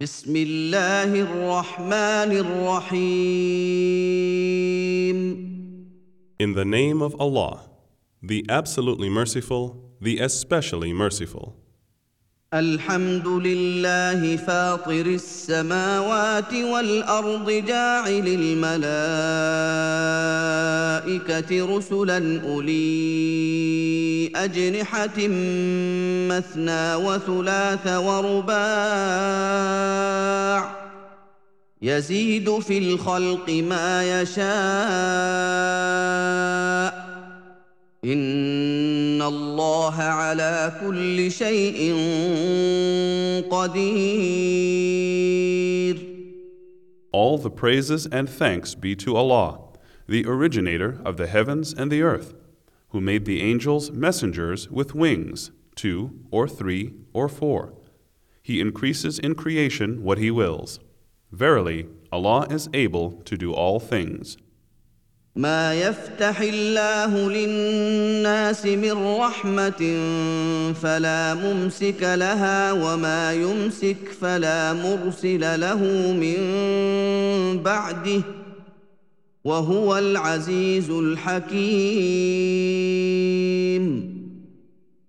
بسم الله الرحمن الرحيم In the name of Allah, the absolutely merciful, the especially merciful. الحمد لله فاطر السماوات والأرض جاعل الملائكة رسلا أولي أجنحة مثنى وثلاث ورباع يزيد في الخلق ما يشاء ان الله على كل شيء قدير All the praises and thanks be to Allah, the originator of the heavens and the earth, who made the angels messengers with wings, two or three or four. He increases in creation what He wills. Verily, Allah is able to do all things. ما يفتح الله للناس من رحمه فلا ممسك لها وما يمسك فلا مرسل له من بعده وهو العزيز الحكيم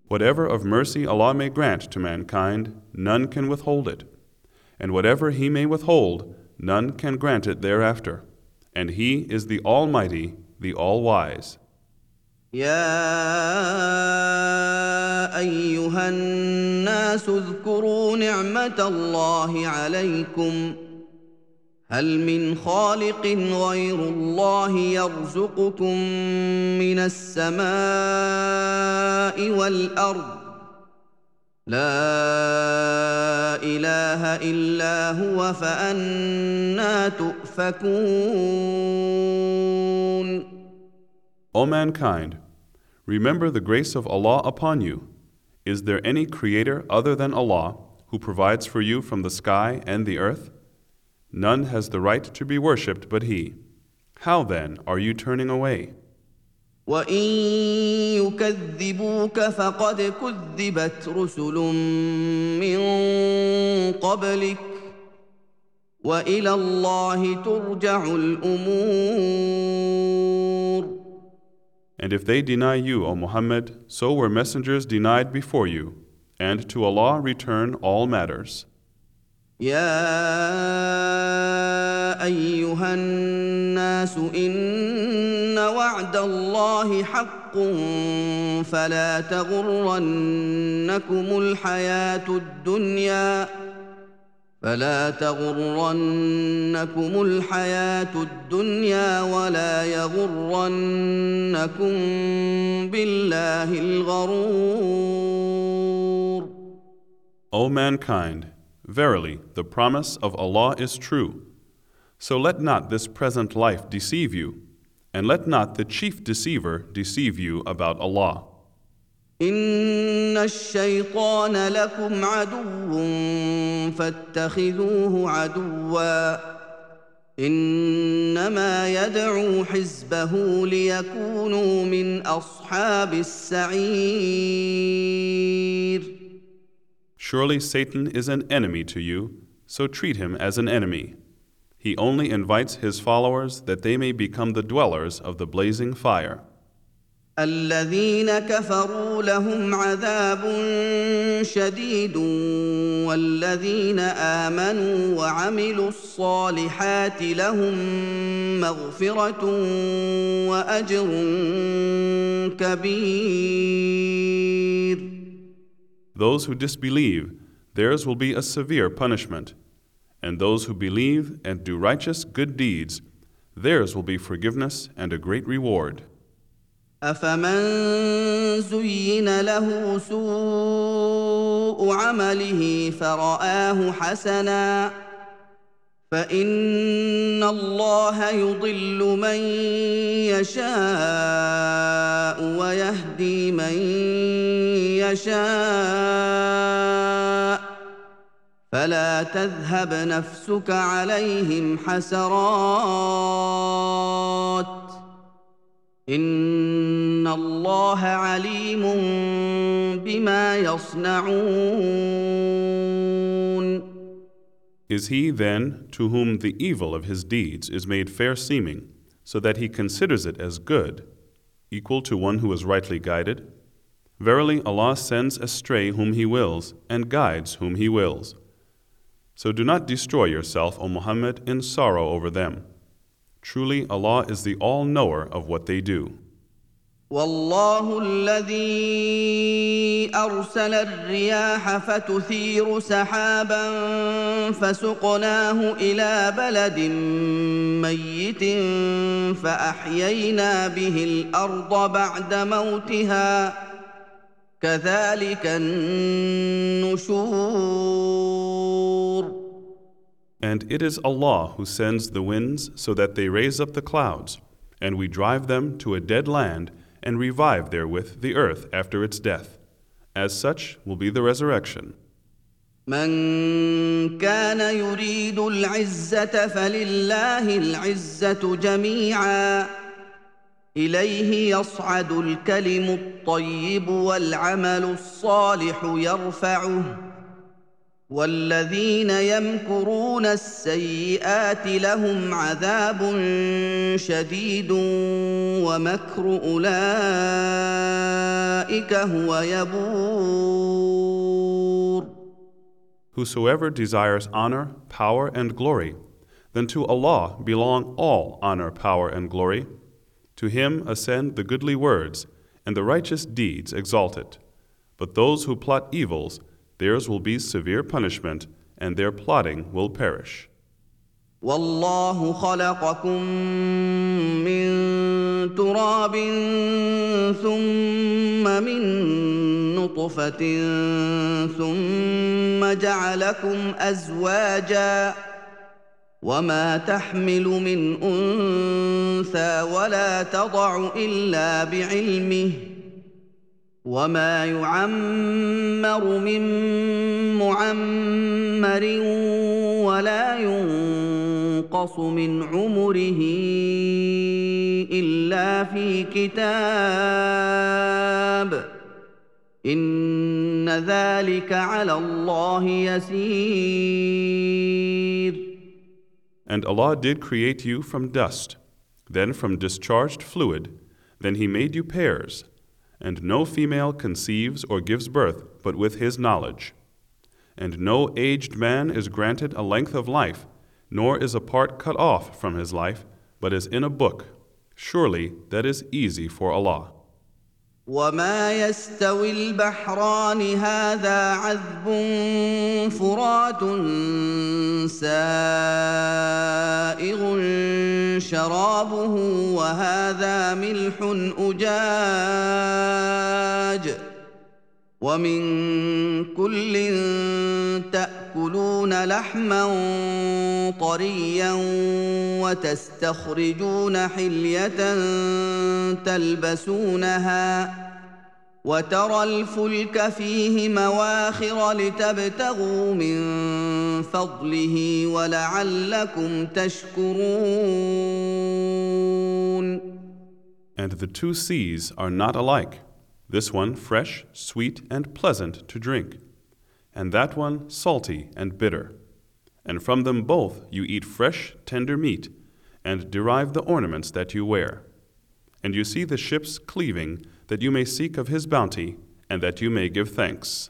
Whatever of mercy Allah may grant to mankind, none can withhold it. And whatever He may withhold, none can grant it thereafter. And He is the Almighty, the All Wise. يا أيها الناس اذكروا نعمة الله عليكم. هل من خالق غير الله يرزقكم من السماء والأرض؟ لا إله إلا هو فأنا تؤفكون. O mankind, remember the grace of Allah upon you. Is there any creator other than Allah who provides for you from the sky and the earth? None has the right to be worshipped but He. How then are you turning away? وان يكذبوك فقد كذبت رسل من قبلك والى الله ترجع الأمور And if they deny you, O Muhammad, so were messengers denied before you, and to Allah return all matters. يا ايها الناس ان وعد الله حق فلا تغرنكم الحياة الدنيا فلا تغرنكم الحياه الدنيا ولا يغرنكم بالله الغرور O mankind, verily the promise of Allah is true. So let not this present life deceive you, and let not the chief deceiver deceive you about Allah. ان الشيطان لكم عدو فاتخذوه عدوا انما يدعو حزبه ليكونوا من اصحاب السعير Surely Satan is an enemy to you, so treat him as an enemy. He only invites his followers that they may become the dwellers of the blazing fire. الذين كفروا لهم عذاب شديد والذين امنوا وعملوا الصالحات لهم مغفره واجر كبير Those who disbelieve, theirs will be a severe punishment. And those who believe and do righteous good deeds, theirs will be forgiveness and a great reward. أفمن زين له سوء عمله فرآه حسنا فإن الله يضل من يشاء ويهدي من يشاء فلا تذهب نفسك عليهم حسرات ان الله عليم بما يصنعون Is he then to whom the evil of his deeds is made fair seeming, so that he considers it as good, equal to one who is rightly guided? Verily, Allah sends astray whom He wills and guides whom He wills. So do not destroy yourself, O Muhammad, in sorrow over them. Truly, Allah is the all knower of what they do. والله الذي ارسل الرياح فتثير سحابا فسقناه إلى بلد ميت فاحيينا به الأرض بعد موتها كذلك النشور And it is Allah who sends the winds so that they raise up the clouds, and we drive them to a dead land and revive therewith the earth after its death. As such will be the resurrection. من كان يريد العزه فلله العزه جميعا اليه يصعد الكلم الطيب والعمل الصالح يرفعه والذين يمكرون السيئات لهم عذاب شديد ومكر اولئك هو يبور Whosoever desires honor, power, and glory, then to Allah belong all honor, power, and glory. To Him ascend the goodly words, and the righteous deeds exalted. But those who plot evils, theirs will be severe punishment, and their plotting will perish. والله خلقكم من تراب ثم من نطفه ثم جعلكم ازواجا وما تحمل من انثى ولا تضع الا بعلمه وما يعمر من معمر ولا ينقص من عمره الا في كتاب ان ذلك على الله يسير And Allah did create you from dust, then from discharged fluid, then He made you pairs, and no female conceives or gives birth but with His knowledge. And no aged man is granted a length of life, nor is a part cut off from his life, but is in a book. Surely that is easy for Allah. وما يستوي البحران هذا عذب فرات سائغ شرابه وهذا ملح اجاج ومن كل تأكلون لحما طريا وتستخرجون حلية تلبسونها وترى الفلك فيه مواخر لتبتغوا من فضله ولعلكم تشكرون. And the two seas are not alike, this one fresh, sweet, and pleasant to drink, and that one salty and bitter. And from them both you eat fresh, tender meat, and derive the ornaments that you wear. And you see the ships cleaving, that you may seek of his bounty, and that you may give thanks.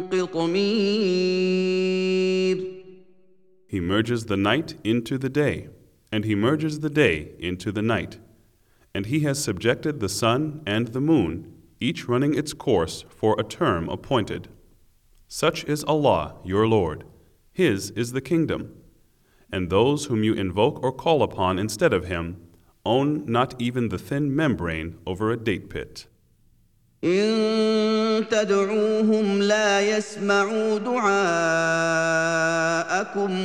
He merges the night into the day, and he merges the day into the night. And he has subjected the sun and the moon, each running its course for a term appointed. Such is Allah, your Lord. His is the kingdom. And those whom you invoke or call upon instead of him own not even the thin membrane over a date pit. ان تدعوهم لا يسمعوا دعاءكم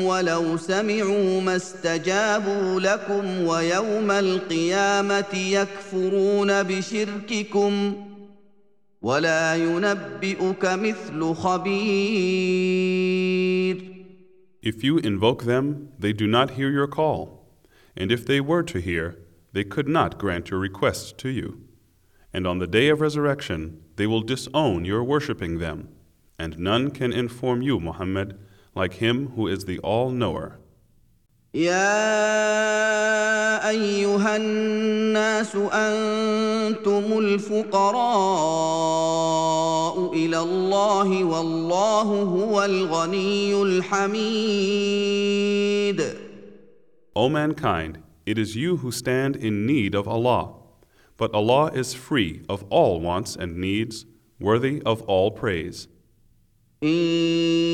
ولو سمعوا ما استجابوا لكم ويوم القيامه يكفرون بشرككم ولا ينبئك مثل خبير If you invoke them, they do not hear your call. And if they were to hear, they could not grant your request to you. And on the day of resurrection, they will disown your worshipping them. And none can inform you, Muhammad, like him who is the all knower. يا ايها الناس انتم الفقراء الى الله والله هو الغني الحميد O mankind, it is you who stand in need of Allah. But Allah is free of all wants and needs, worthy of all praise. ان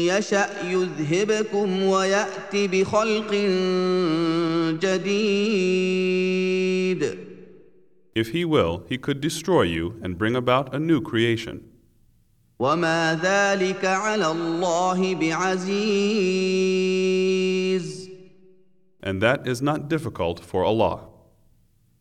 يشا يذهبكم ويات بخلق جديد If He will, He could destroy you and bring about a new creation. وما ذلك على الله بعزيز And that is not difficult for Allah.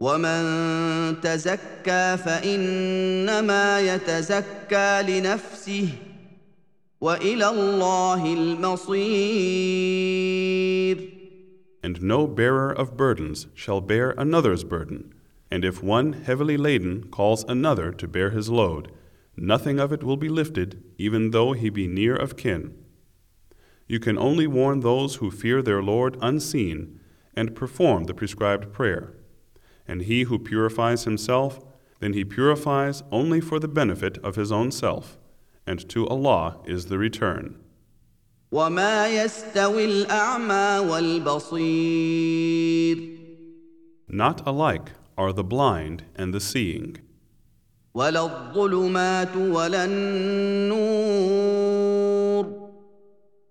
ومن تزكى فانما يتزكى لنفسه والى الله المصير And no bearer of burdens shall bear another's burden. And if one heavily laden calls another to bear his load, nothing of it will be lifted, even though he be near of kin. You can only warn those who fear their Lord unseen and perform the prescribed prayer. And he who purifies himself, then he purifies only for the benefit of his own self, and to Allah is the return. وما يستوي الاعمى والبصير Not alike are the blind and the seeing, ولا الظلمات ولا النور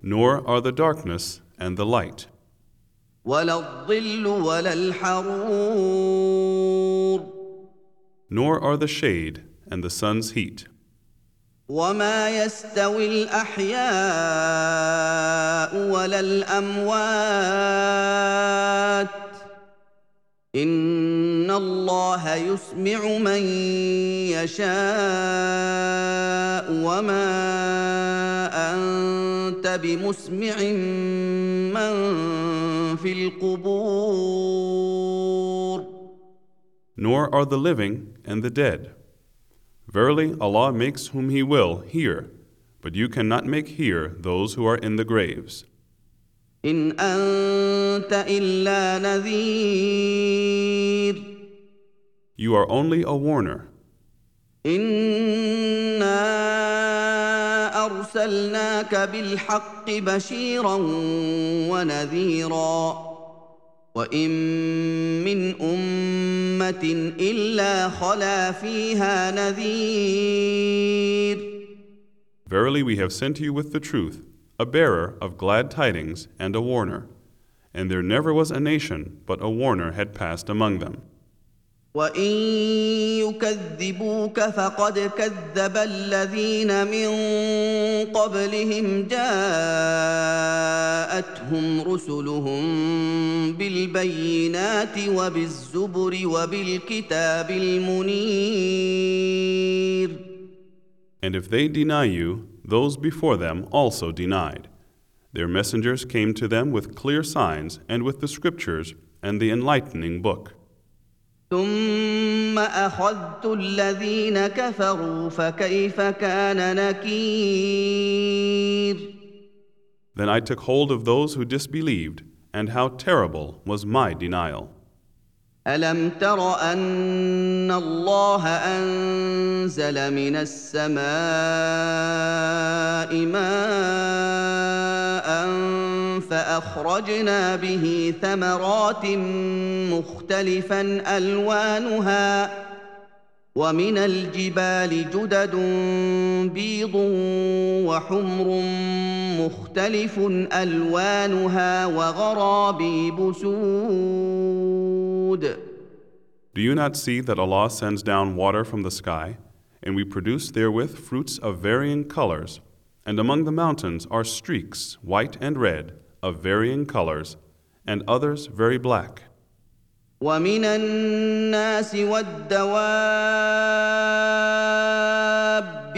nor are the darkness and the light, ولا الظل ولا الحرور nor are the shade and the sun's heat. وما يستوي الاحياء ولا الاموات ان الله يسمع من يشاء وما انت بمسمع من في القبور Nor are the living and the dead. Verily, Allah makes whom He will hear, but you cannot make hear those who are in the graves. ان انت الا نذير You are only a warner. انا ارسلناك بالحق بشيرا ونذيرا وان من امه الا خلا فيها نذير Verily, we have sent you with the truth, a bearer of glad tidings and a warner. And there never was a nation but a warner had passed among them. وان يكذبوك فقد كذب الذين من قبلهم جاءتهم رسلهم بالبينات وبالزبر وبالكتاب المنير And if they deny you, those before them also denied. Their messengers came to them with clear signs and with the scriptures and the enlightening book. ثم اخذت الذين كفروا فكيف كان نكير Then I took hold of those who disbelieved, and how terrible was my denial. الم تر ان الله انزل من السماء ماء فاخرجنا به ثمرات مختلفا الوانها ومن الجبال جدد بيض وحمر مختلف الوانها وغرابيب سود Do you not see that Allah sends down water from the sky, and we produce therewith fruits of varying colors, and among the mountains are streaks, white and red, of varying colors, and others very black? ومن الناس والدواب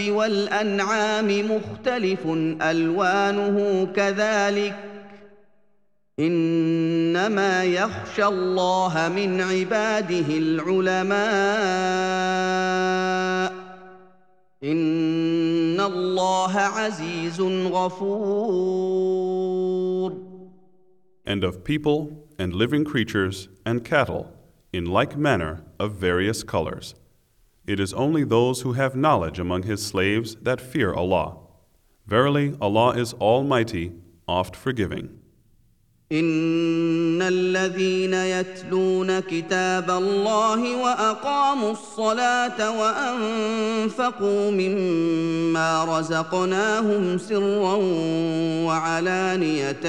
والانعام مختلف الوانه كذلك انما يخشى الله من عباده العلماء ان الله عزيز غفور and of people and living creatures and cattle in like manner of various colors. It is only those who have knowledge among his slaves that fear Allah. Verily, Allah is Almighty, oft forgiving. ان الذين يتلون كتاب الله واقاموا الصلاه وانفقوا مما رزقناهم سرا وعلانيه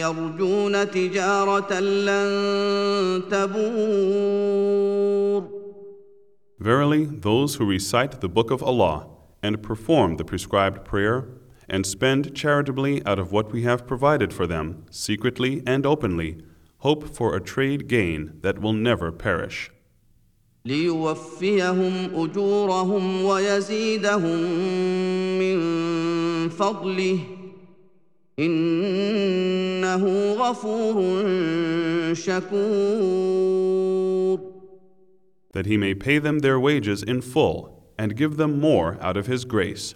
يرجون تجاره لن تبور Verily, those who recite the book of Allah and perform the prescribed prayer and spend charitably out of what we have provided for them, secretly and openly, hope for a trade gain that will never perish. ليوفيهم اجورهم ويزيدهم من فضله انه غفور شكور That he may pay them their wages in full and give them more out of his grace.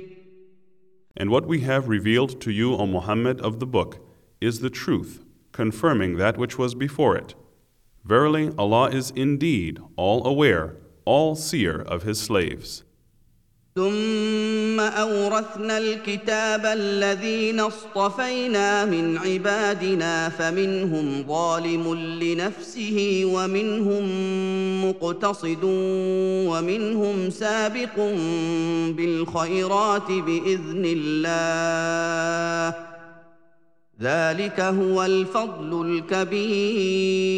And what we have revealed to you, O Muhammad, of the book is the truth, confirming that which was before it. Verily, Allah is indeed all aware, all seer of His slaves. ثم اورثنا الكتاب الذين اصطفينا من عبادنا فمنهم ظالم لنفسه ومنهم مقتصد ومنهم سابق بالخيرات باذن الله ذلك هو الفضل الكبير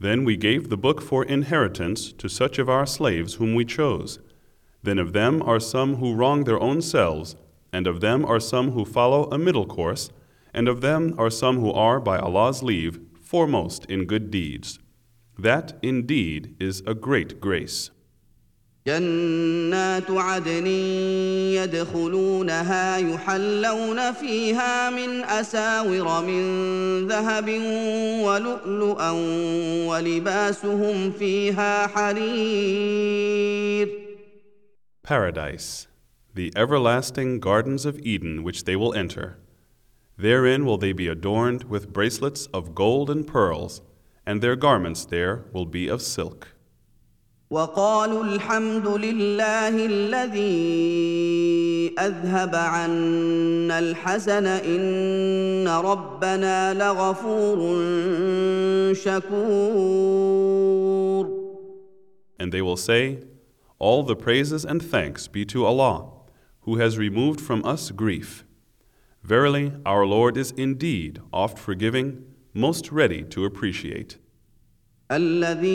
Then we gave the book for inheritance to such of our slaves whom we chose. Then of them are some who wrong their own selves, and of them are some who follow a middle course, and of them are some who are, by Allah's leave, foremost in good deeds. That indeed is a great grace. جنات عدن يدخلونها يحلون فيها من اساور من ذهب ولؤلؤا ولباسهم فيها حرير Paradise, the everlasting gardens of Eden which they will enter. Therein will they be adorned with bracelets of gold and pearls, and their garments there will be of silk. وقالوا الحمد لله الذي اذهب عنا الحزن ان ربنا لغفور شكور And they will say, All the praises and thanks be to Allah, who has removed from us grief. Verily, our Lord is indeed oft forgiving, most ready to appreciate. الذي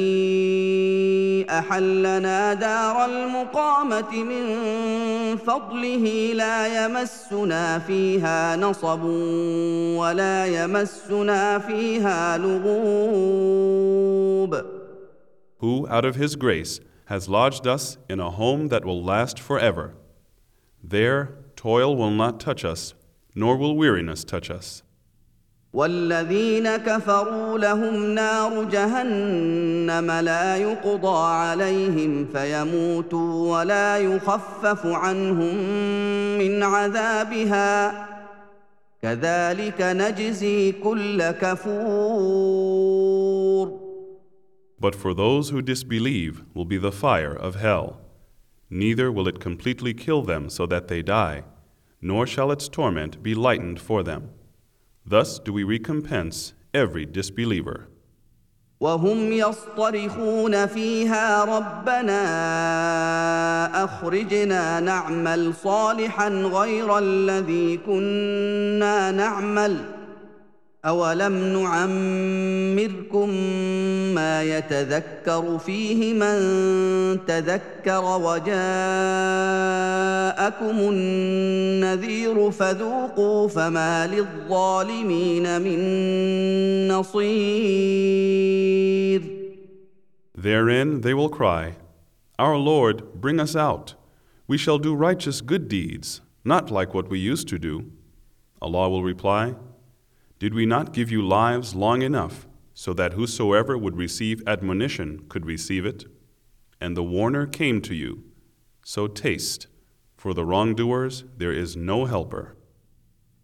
احلنا دار المقامه من فضله لا يمسنا فيها نصب ولا يمسنا فيها لغوب who, out of His grace, has lodged us in a home that will last forever. There, toil will not touch us, nor will weariness touch us. والذين كفروا لهم نار جهنم لا يقضى عليهم فيموتوا ولا يخفف عنهم من عذابها كذلك نجزي كل كفور But for those who disbelieve will be the fire of hell. Neither will it completely kill them so that they die, nor shall its torment be lightened for them. Thus do we recompense every disbeliever. وهم يصطرخون فيها ربنا اخرجنا نعمل صالحا غير الذي كنا نعمل اولم نعمركم ما يتذكر فيه من تذكر وجاءكم النذير فذوقوا فما للظالمين من نصير Therein they will cry, Our Lord, bring us out. We shall do righteous good deeds, not like what we used to do. Allah will reply, Did we not give you lives long enough so that whosoever would receive admonition could receive it? And the warner came to you. So taste. For the wrongdoers there is no helper.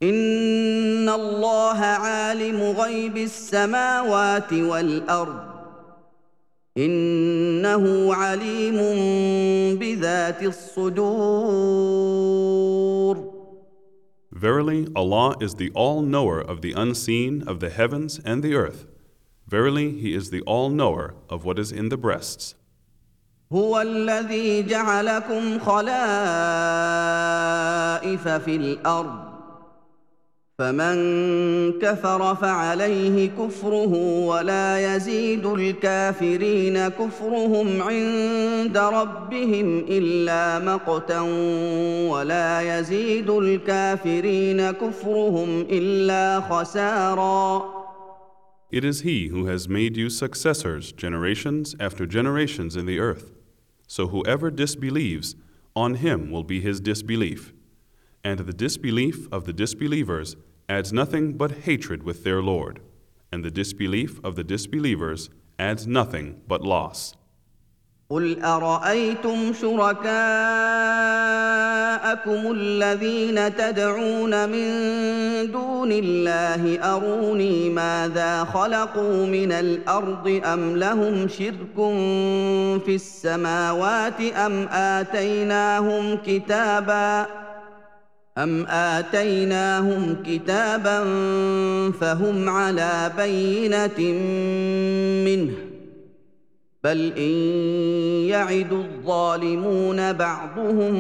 ان الله عالم غيب السماوات والارض انه عليم بذات الصدور Verily, Allah is the all knower of the unseen of the heavens and the earth. Verily, He is the all knower of what is in the breasts. هو الذي جعلكم خلائف في الارض فمن كفر فعليه كفره ولا يزيد الكافرين كفرهم عند ربهم الا مقتا ولا يزيد الكافرين كفرهم الا خسارا It is He who has made you successors generations after generations in the earth. So whoever disbelieves, on him will be his disbelief. And the disbelief of the disbelievers adds nothing but hatred with their Lord, and the disbelief of the disbelievers adds nothing but loss. قل ارايتم شركاءكم الذين تدعون من دون الله اروني ماذا خلقوا من الأرض ام لهم شرك في السماوات ام اتيناهم كتابا أم آتيناهم كتابا فهم على بينة منه بل إن يعد الظالمون بعضهم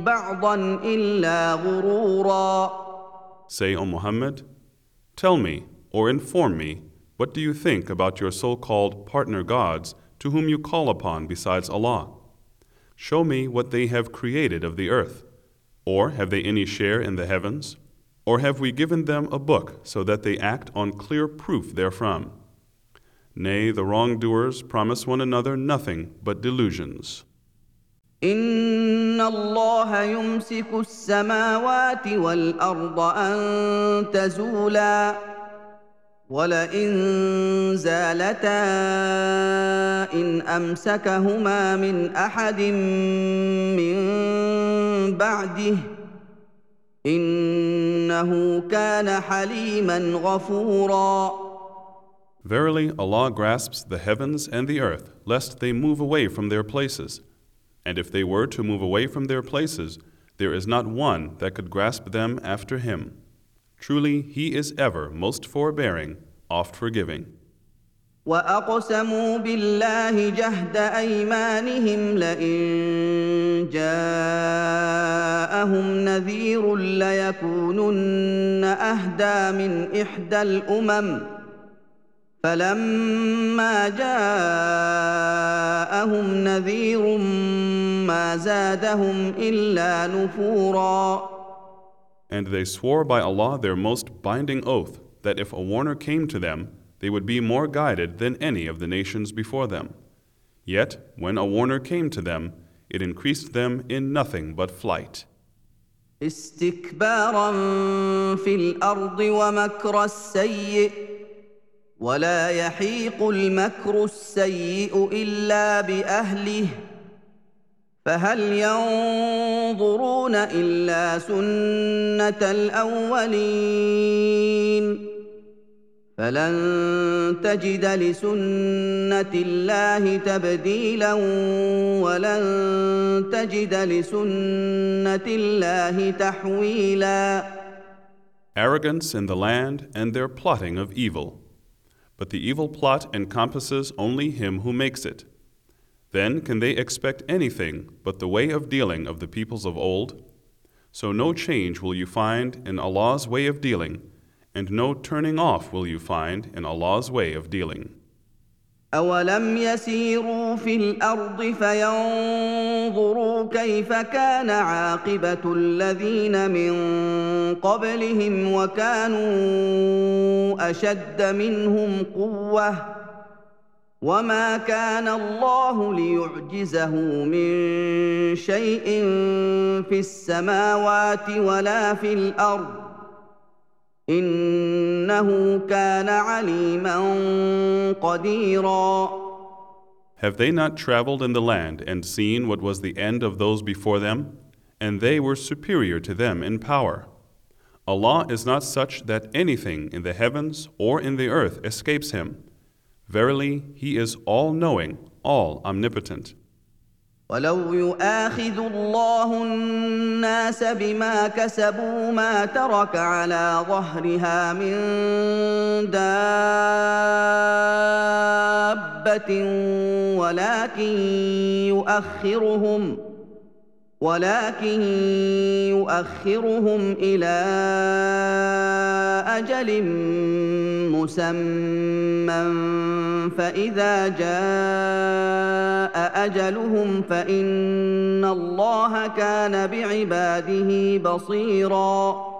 بعضا إلا غرورا Say, O Muhammad, tell me or inform me, what do you think about your so called partner gods to whom you call upon besides Allah? Show me what they have created of the earth. Or have they any share in the heavens? Or have we given them a book so that they act on clear proof therefrom? Nay, the wrongdoers promise one another nothing but delusions. ان الله يمسك السماوات والارض ان تزولا ولئن زالتا ان امسكهما من احد من بعده انه كان حليما غفورا Verily, Allah grasps the heavens and the earth, lest they move away from their places. And if they were to move away from their places, there is not one that could grasp them after Him. Truly, He is ever most forbearing, oft forgiving. واقسموا بالله جهد ايمانهم لئن جاءهم نذير ليكونن اهدى من احدى الامم فلما جاءهم نذير ما زادهم الا نفورا And they swore by Allah their most binding oath that if a warner came to them, they would be more guided than any of the nations before them. Yet, when a warner came to them, it increased them in nothing but flight. استكبارا في الارض ومكر السيء ولا يحيق المكر السيء الا باهله فهل ينظرون الا سنه الاولين فلن تجد لسنه الله تبديلا ولن تجد لسنه الله تحويلا Arrogance in the land and their plotting of evil. But the evil plot encompasses only him who makes it. Then can they expect anything but the way of dealing of the peoples of old? So no change will you find in Allah's way of dealing, and no turning off will you find in Allah's way of dealing. أولم يسيروا في الأرض فينظروا كيف كان عاقبة الذين من قبلهم وكانوا أشد منهم قوةً وما كان الله ليعجزه من شيء في السماوات ولا في الارض انه كان عليما قديرا Have they not traveled in the land and seen what was the end of those before them? And they were superior to them in power. Allah is not such that anything in the heavens or in the earth escapes Him. Verily, He is all knowing, all omnipotent. ولو يؤاخذ الله الناس بما كسبوا ما ترك على ظهرها من دابة ولكن يؤخرهم ولكن يؤخرهم إلى أجل مسمى فإذا جاء أجلهم فإن الله كان بعباده بصيرا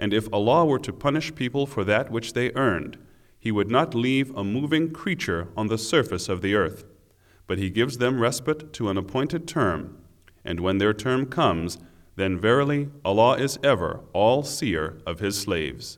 And if Allah were to punish people for that which they earned, He would not leave a moving creature on the surface of the earth, but He gives them respite to an appointed term, and when their term comes, then verily Allah is ever all seer of His slaves.